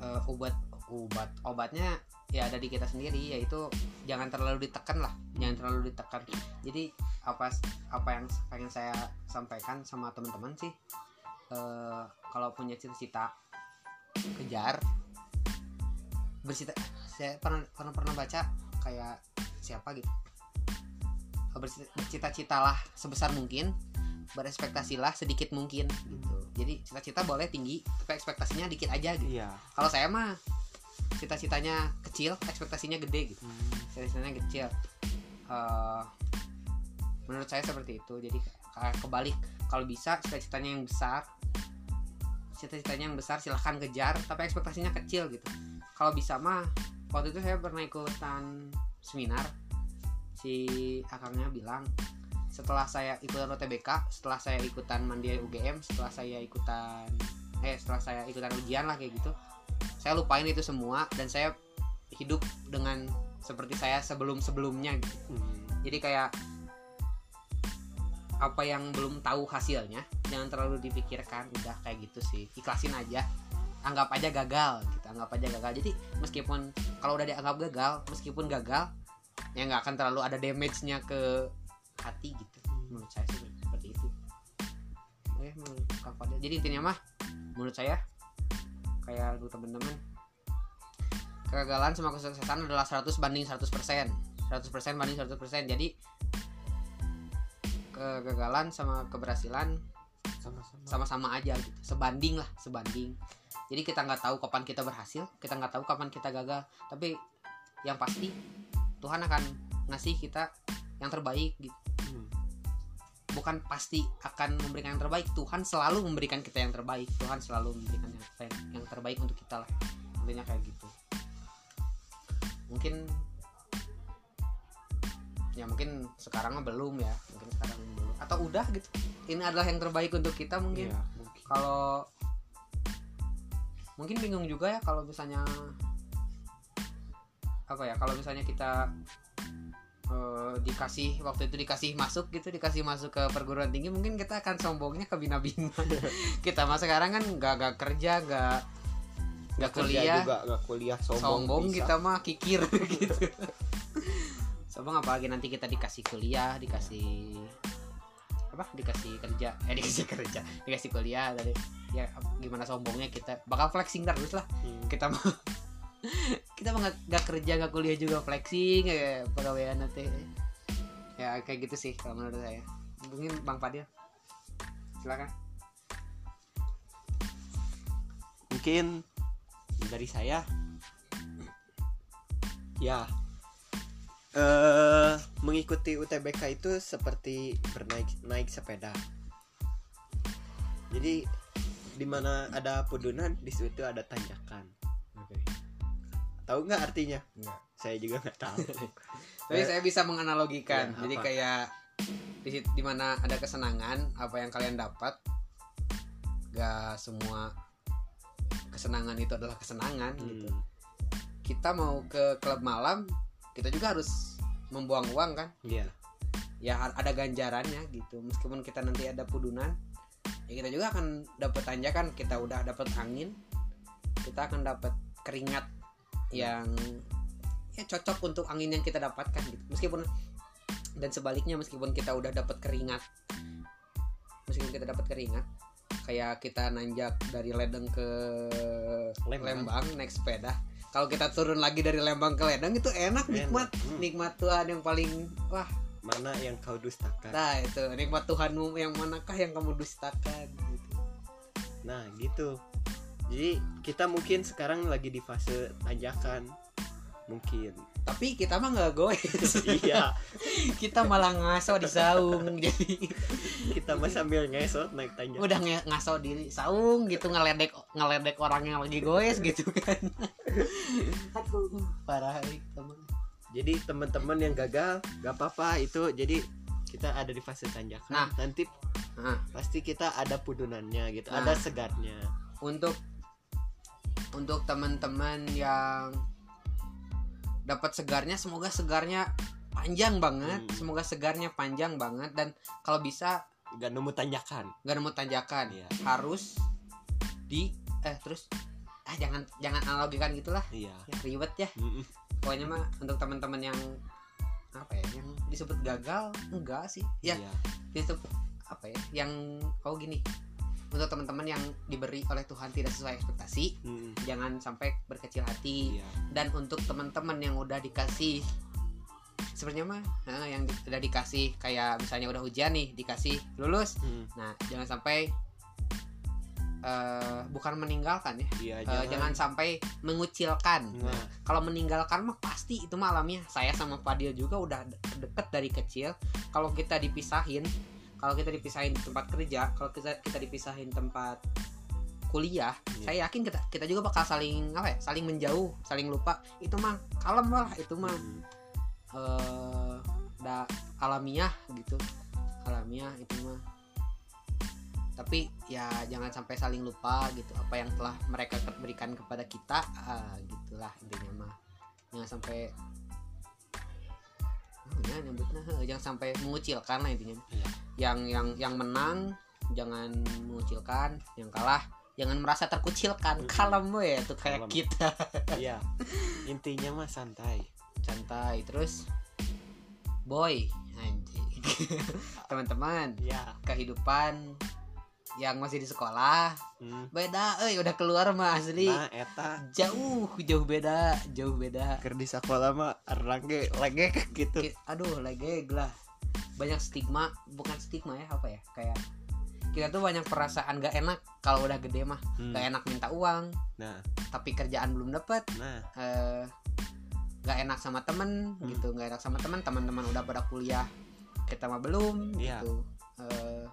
eh, obat obat obatnya ya ada di kita sendiri yaitu jangan terlalu ditekan lah jangan terlalu ditekan. Jadi apa apa yang pengen saya sampaikan sama teman-teman sih eh, kalau punya cita-cita kejar bercita saya pernah pernah pernah baca kayak siapa gitu. Bercita- bercita-citalah sebesar mungkin berespektasilah sedikit mungkin gitu. Jadi cita-cita boleh tinggi tapi ekspektasinya dikit aja gitu. Iya. Kalau saya mah cita-citanya kecil ekspektasinya gede gitu. Cita-citanya kecil. Eh, menurut saya seperti itu. Jadi kebalik kalau bisa cita-citanya yang besar. Cita-citanya yang besar silahkan kejar. Tapi ekspektasinya kecil gitu. Kalau bisa mah waktu itu saya pernah ikutan seminar. Si akangnya bilang setelah saya ikutan UTBK setelah saya ikutan Mandiri UGM setelah saya ikutan eh setelah saya ikutan ujian lah kayak gitu. Saya lupain itu semua dan saya hidup dengan seperti saya sebelum sebelumnya gitu. Hmm. jadi kayak apa yang belum tahu hasilnya jangan terlalu dipikirkan udah kayak gitu sih. Ikhlasin aja. Anggap aja gagal gitu anggap aja gagal. Jadi meskipun kalau udah dianggap gagal meskipun gagal ya nggak akan terlalu ada damage-nya ke hati gitu. Menurut saya sih seperti itu. Oke, jadi intinya mah menurut saya kayak untuk teman-teman kegagalan sama kesuksesan adalah 100 banding 100% 100% banding 100% jadi kegagalan sama keberhasilan sama-sama. sama-sama aja gitu. Sebanding lah sebanding. Jadi kita nggak tahu kapan kita berhasil kita nggak tahu kapan kita gagal. Tapi yang pasti Tuhan akan ngasih kita yang terbaik gitu. Hmm. bukan pasti akan memberikan yang terbaik Tuhan selalu memberikan kita yang terbaik. Tuhan selalu memberikan yang, yang, yang terbaik untuk kita lah. Intinya kayak gitu. Mungkin ya mungkin sekarang belum ya. Mungkin sekarang belum. Atau udah gitu. Ini adalah yang terbaik untuk kita mungkin. Iya, mungkin. kalau mungkin bingung juga ya kalau misalnya apa ya kalau misalnya kita eh, dikasih waktu itu dikasih masuk gitu dikasih masuk ke perguruan tinggi mungkin kita akan sombongnya ke bina-bina. Kita mah sekarang kan nggak nggak kerja nggak nggak kuliah. juga nggak kuliah sombong, sombong bisa. kita mah kikir gitu sombong apalagi nanti kita dikasih kuliah dikasih apa dikasih kerja. Eh dikasih kerja dikasih kuliah tadi. Ya gimana sombongnya kita. Bakal flexing terus lah. Hmm. kita mah kita nggak- nggak kerja nggak kuliah juga flexing ya pegawaian nanti. Ya kayak gitu sih kalau menurut saya. Mungkin bang Fadil. Silakan. Mungkin dari saya ya eh mengikuti UTBK itu seperti bernaik naik sepeda jadi di mana ada pudunan di situ ada tanjakan tahu nggak artinya Nggak. saya juga nggak tahu Tapi saya bisa menganalogikan. Ya, Jadi apa? kayak di sit- di mana ada kesenangan, apa yang kalian dapat, gak semua kesenangan itu adalah kesenangan gitu. Hmm, Kita mau ke klub malam, kita juga harus membuang uang kan? iya Ya ada ganjarannya gitu. Meskipun kita nanti ada pudunan, ya kita juga akan dapat tanjakan. Kita udah dapat angin, kita akan dapat keringat yang ya cocok untuk angin yang kita dapatkan gitu. Meskipun dan sebaliknya meskipun kita udah dapat keringat, meskipun kita dapat keringat, kayak kita nanjak dari Ledeng ke Lembang. Lembang, naik sepeda. Kalau kita turun lagi dari Lembang ke Ledeng itu enak, Enak. nikmat, Hmm. nikmat Tuhan yang paling wah. Mana yang kau dustakan? Nah itu. Nikmat Tuhanmu yang manakah yang kamu dustakan gitu. nah gitu. Jadi kita mungkin sekarang lagi di fase tanjakan. Mungkin Tapi kita mah nggak goes. iya kita malah ngaso di saung jadi kita mah sambil ngesot naik tanjakan udah nge ngaso di saung gitu ngeledek ngeledek orang yang lagi goes gitu kan. Aduh parah kita mah. jadi teman-teman yang gagal gak apa-apa itu jadi kita ada di fase tanjakan Nah. nanti Nah. pasti kita ada pudunannya gitu Nah. ada segarnya Untuk untuk teman-teman yang dapat segarnya semoga segarnya panjang banget Hmm. semoga segarnya panjang banget dan kalau bisa gak nemu tanjakan. nggak nemu tanjakan Iya. harus di eh terus ah jangan jangan analogikan gitulah. Iya. Ya, ribet ya. Mm-mm. pokoknya mah untuk teman-teman yang apa ya yang disebut gagal enggak sih. Ya iya. disebut apa ya yang oh gini untuk teman-teman yang diberi oleh Tuhan tidak sesuai ekspektasi Mm-mm. jangan sampai berkecil hati iya dan untuk teman-teman yang udah dikasih sebenarnya mah nah, yang di- udah dikasih kayak misalnya udah ujian nih dikasih lulus Mm. Nah, jangan sampai eh bukan meninggalkan ya. iya Eh, jangan sampai mengucilkan. Nah. Kalau meninggalkan mah pasti itu mah alamiah. Saya sama Fadil juga udah de- deket dari kecil. Kalau kita dipisahin, kalau kita dipisahin di tempat kerja, kalau kita kita dipisahin tempat kuliah, Iya. saya yakin kita kita juga bakal saling apa ya? Saling menjauh, saling lupa. Itu mah kalem lah, itu mah Mm. eh da alamiah gitu alamiah itu mah tapi ya jangan sampai saling lupa gitu apa yang telah mereka berikan kepada kita ah, gitulah intinya mah jangan sampai Oh, ya, nyebutnya eh, jangan sampai mengucilkan lah intinya Iya. Yang yang yang menang jangan mengucilkan yang kalah jangan merasa terkucilkan. Mm-mm. kalem we tuh kayak Kalem. kita. Iya. Intinya mah santai. Santai terus boy anjing. Teman-teman iya. kehidupan yang masih di sekolah Mm. beda eh udah keluar mah asli. Nah eta. Jauh jauh beda jauh beda. Ker di sekolah mah rangge lagi gitu. Aduh lagi lah banyak stigma bukan stigma ya apa ya kayak kita tuh banyak perasaan gak enak kalau udah gede mah Hmm. gak enak minta uang nah tapi kerjaan belum dapet nah eh gak enak sama temen Hmm. gitu gak enak sama teman teman-teman udah pada kuliah kita mah belum Iya. gitu Eh,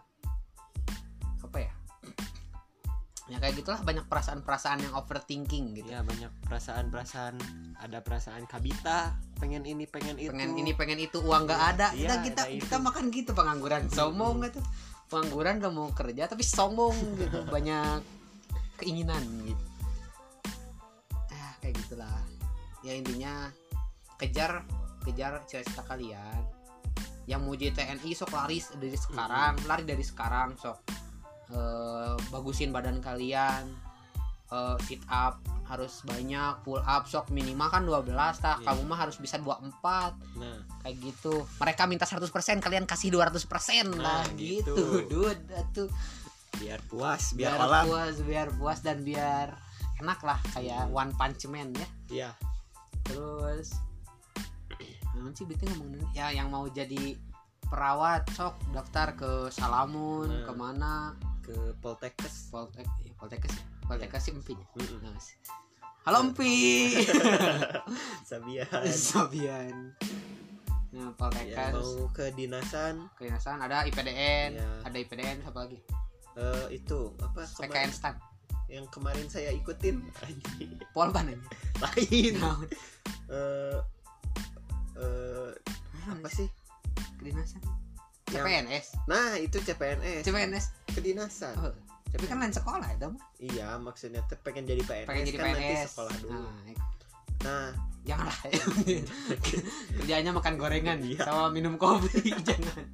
ya kayak gitulah banyak perasaan-perasaan yang overthinking gitu. Ya banyak perasaan-perasaan ada perasaan kabita pengen ini pengen itu. Pengen ini pengen itu uang gak Iya, ada. Iya, kita kita ada itu. kita makan gitu pengangguran. Sombong gitu. Pengangguran gak mau kerja tapi sombong gitu. Banyak keinginan gitu. Ah kayak gitulah. Ya intinya kejar kejar cita-cita kalian. Yang mau jadi TNI sok lari dari sekarang. Lari dari sekarang sok Eh, bagusin badan kalian. Eh, sit up harus banyak pull up sok minimal kan 12 tah. Iya. kamu mah harus bisa 24 nah. Kayak gitu. Mereka minta 100% kalian kasih 200% Nah, lah gitu, gitu. dude atuh. Biar puas biar, biar, alam puas biar puas dan biar enak lah kayak Hmm. one punch man ya. Ya terus Naon sih Biti ngomongin ya yang mau jadi perawat sok daftar ke Salamun Nah. ke mana ke Poltekkes. Poltek ya, Poltekkes ya? Poltekkes sih empi Mm-mm. Nah, halo empi Sabian. Sabian. Nah ya, Poltekkes. Mau ke dinasan. Kedinasan ada IPDN Ya. ada IPDN apa lagi? Eh, itu apa PKN stand yang kemarin saya ikutin. Polban aja lain. Naon? eh eh, apa sih? kedinasan Yang- CPNS nah itu CPNS CPNS kedinasan. Oh, tapi kan lain sekolah itu mah iya maksudnya tuh pengen jadi PNS pengen jadi kan nanti PNS sekolah dulu. Nah, nah. Janganlah. Kerjanya makan gorengan Iya. sama minum kopi jangan.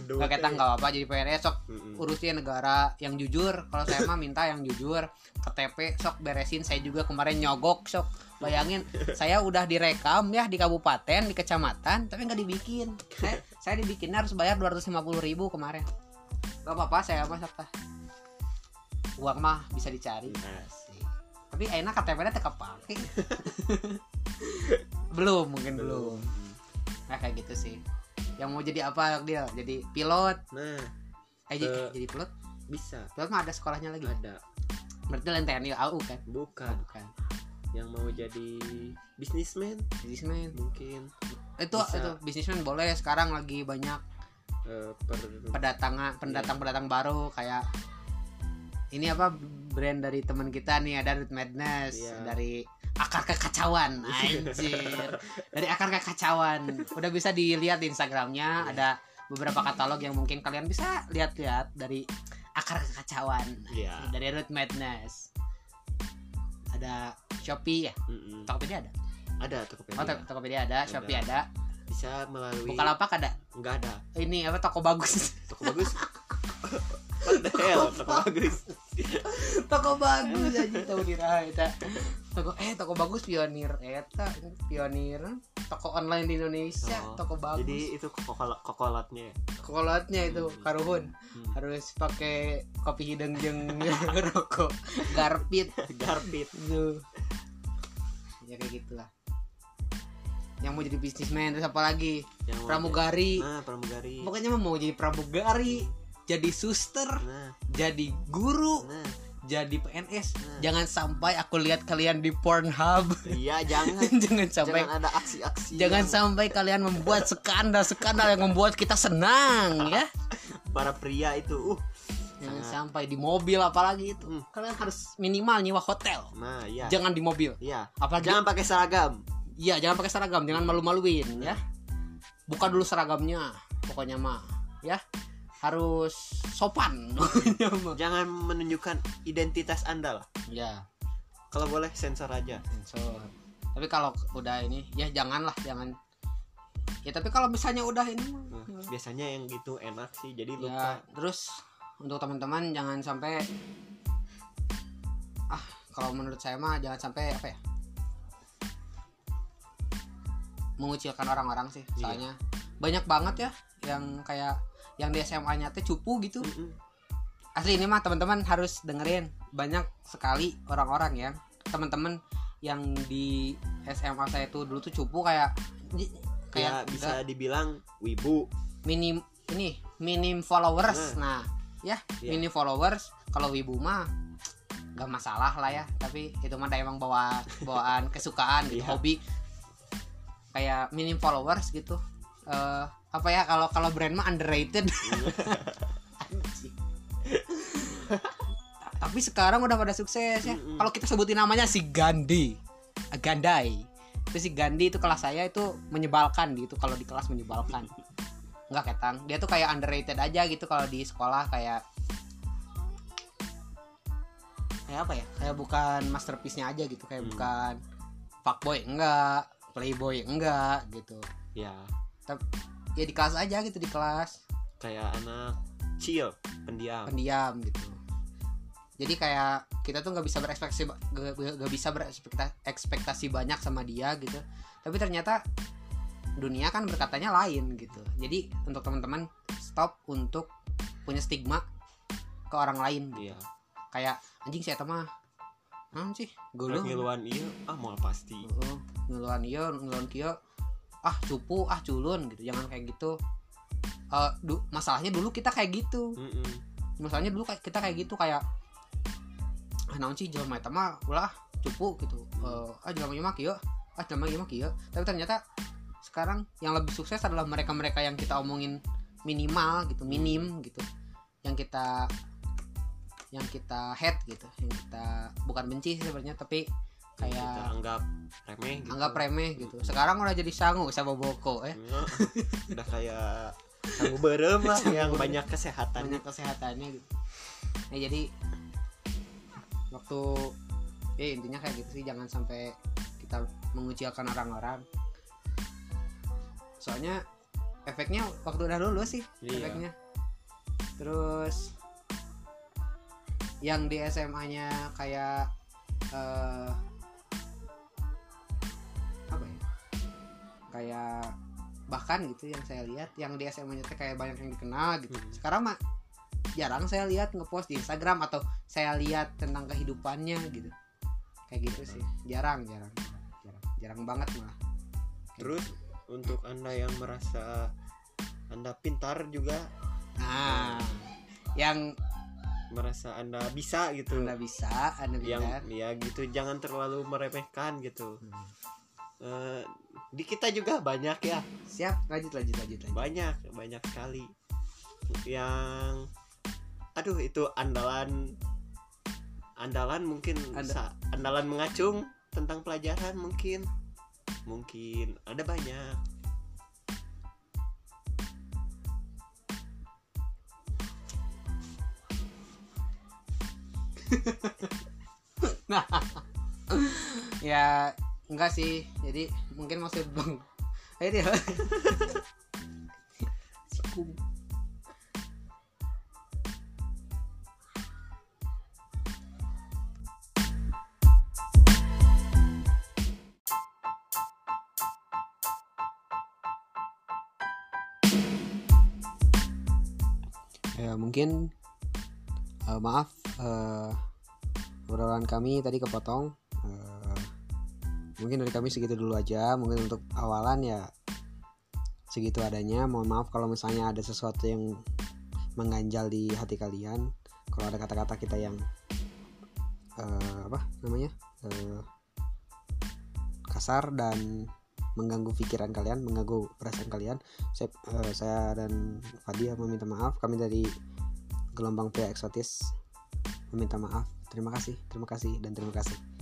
Udah nggak kata nggak apa jadi PNS sok. Mm-mm. urusin negara yang jujur. Kalau saya mah minta yang jujur. KTP sok. Beresin. Saya juga kemarin nyogok sok. Bayangin saya udah direkam ya di kabupaten di kecamatan tapi nggak dibikin. Saya, saya dibikinnya harus bayar 250.000 ribu kemarin gak apa-apa saya mah sok tah. uang mah bisa dicari. Asik. tapi enak KTP-nya tetap pakai belum mungkin belum. nah kayak gitu sih. Yang mau jadi apa dia jadi pilot? Nah eh jadi, Eh. jadi pilot? bisa. Pilot mah ada sekolahnya lagi. Ada. Berarti lain TNI AU kan? Bukan. Bukan. Yang mau jadi bisnismen bisnismen mungkin. Itu Bisa. itu bisnismen boleh. Sekarang lagi banyak eh, per pendatangan pendatang pendatang baru kayak ini apa brand dari teman kita nih ada Root Madness Iya. dari akar kekacauan anjir. Dari akar kekacauan. Udah bisa dilihat di Instagramnya Iya. ada beberapa katalog yang mungkin kalian bisa lihat-lihat dari akar kekacauan Iya. dari Root Madness. Ada Shopee ya? Mm-mm. Tokopedia ada? Ada oh Tokopedia Tok- Tokopedia ada Ada. Shopee ada. Bisa melalui Bukalapak ada nggak ada. Ini apa toko bagus? Toko bagus? What hell toko bagus? Toko bagus aja tahu diraha eta. Toko eh toko bagus pionir eta. Pionir toko online di Indonesia Oh, toko bagus. jadi itu kokol- kokolatnya. Kokolotnya itu karuhun Hmm. harus pakai kopi hidung jeung rokok. Garpit. Garpit. Tuh ya kayak gitulah yang mau jadi bisnismen terus apa lagi? Yang pramugari. nah pramugari. Pokoknya mau jadi pramugari jadi suster nah. jadi guru nah. jadi PNS Nah. jangan sampai aku lihat kalian di Pornhub. Iya jangan. Jangan sampai. Jangan ada aksi-aksi jangan yang sampai kalian membuat skandal skandal yang membuat kita senang ya. Para pria itu uh. Jangan Sangat. sampai di mobil apalagi itu. Hmm. kalian harus minimal nyewa hotel. Nah iya. Jangan di mobil. Iya. Apalagi jangan pakai seragam iya jangan pakai seragam jangan malu-maluin ya. Buka dulu seragamnya pokoknya mah ya. Harus sopan pokoknya mah. jangan menunjukkan identitas anda lah. Ya kalau boleh sensor aja. Sensor. Tapi kalau udah ini ya janganlah jangan. Ya tapi kalau misalnya udah ini Nah, biasanya yang gitu enak sih jadi ya lupa. terus untuk teman-teman jangan sampai ah kalau menurut saya mah jangan sampai apa ya mengucilkan orang-orang sih Iya. soalnya banyak banget ya yang kayak yang di SMA nya teh cupu gitu. Mm-mm. asli ini mah teman-teman harus dengerin. Banyak sekali orang-orang yang teman-teman yang di SMA saya itu dulu tuh cupu kayak kayak bisa dibilang wibu. minim ini minim followers. Nah. Ya Iya. minim followers. Kalau wibu mah nggak masalah lah ya. Tapi itu mah emang bawa bawaan kesukaan gitu Iya. hobi kayak minim followers gitu. Eh apa ya kalau kalau brand mah underrated. Anjing. tapi sekarang udah pada sukses ya. Kalau kita sebutin namanya si Gandhi. Gandai. Itu si Gandhi itu kelas saya itu menyebalkan gitu. Kalau di kelas menyebalkan. Nggak ketang. Dia tuh kayak underrated aja gitu kalau di sekolah kayak kayak apa ya? Kayak bukan masterpiece-nya aja gitu. Kayak Hmm. bukan fuckboy. Enggak playboy enggak gitu. Ya. Ya di kelas aja gitu di kelas. Kayak anak chill pendiam. Pendiam gitu. Jadi kayak kita tuh nggak bisa berekspektasi nggak bisa berekspektasi ekspektasi banyak sama dia gitu. Tapi ternyata dunia kan berkatanya lain gitu. Jadi untuk teman-teman stop untuk punya stigma ke orang lain gitu. iya. Kayak anjing saya mah Naon sih geuleuh ngiluan iya ah mau pasti. Heeh, ngeluhan ieu ngeluhan kieu. Ah cupu ah culun gitu jangan kayak gitu. Eh, du- masalahnya dulu kita kayak gitu. Mm-mm. masalahnya dulu kita kayak gitu kayak ah naon sih jelema eta mah ulah cupu gitu. Eh, ah jelema ieu mah kieu ah jelema ieu mah kieu. Tapi ternyata sekarang yang lebih sukses adalah mereka-mereka yang kita omongin minimal gitu minim gitu. Yang kita yang kita head gitu yang kita bukan benci sih sebenarnya tapi kita kayak anggap remeh gitu. anggap remeh gitu. Sekarang udah jadi sangu sama boko eh. Iya. udah kayak sanggup berem lah yang Sanggup banyak kesehatan. Banyak kesehatannya gitu. Nah jadi waktu ya intinya kayak gitu sih. Jangan sampai kita mengucilkan orang-orang. Soalnya efeknya waktu udah lulus sih Iya. efeknya. Terus yang di SMA-nya kayak eh apa ya kayak bahkan gitu yang saya lihat yang di SMA-nya kayak banyak yang dikenal gitu Hmm. sekarang mah jarang saya lihat ngepost di Instagram atau saya lihat tentang kehidupannya gitu kayak gitu sih jarang jarang jarang jarang banget malah Kayak Terus? gitu. untuk anda yang merasa anda pintar juga nah yang merasa anda bisa gitu. Anda bisa anda yang bisa ya gitu jangan terlalu meremehkan gitu. Hmm. Eh, di kita juga banyak ya. Siap lanjut lanjut lanjut lanjut. Banyak banyak sekali. Yang aduh itu andalan andalan mungkin Anda- andalan mengacung tentang pelajaran mungkin. Mungkin ada banyak ya enggak sih jadi mungkin maksud bang ya Sikung. ya mungkin eh, maaf eh, obrolan kami tadi kepotong. Eh, mungkin dari kami segitu dulu aja. Mungkin untuk awalan ya segitu adanya. Mohon maaf kalau misalnya ada sesuatu yang mengganjal di hati kalian. Kalau ada kata-kata kita yang eh, apa namanya eh, kasar dan mengganggu pikiran kalian mengganggu perasaan kalian saya, eh, saya dan Fadia meminta maaf. Kami dari gelombang pria eksotis meminta maaf. Terima kasih terima kasih dan terima kasih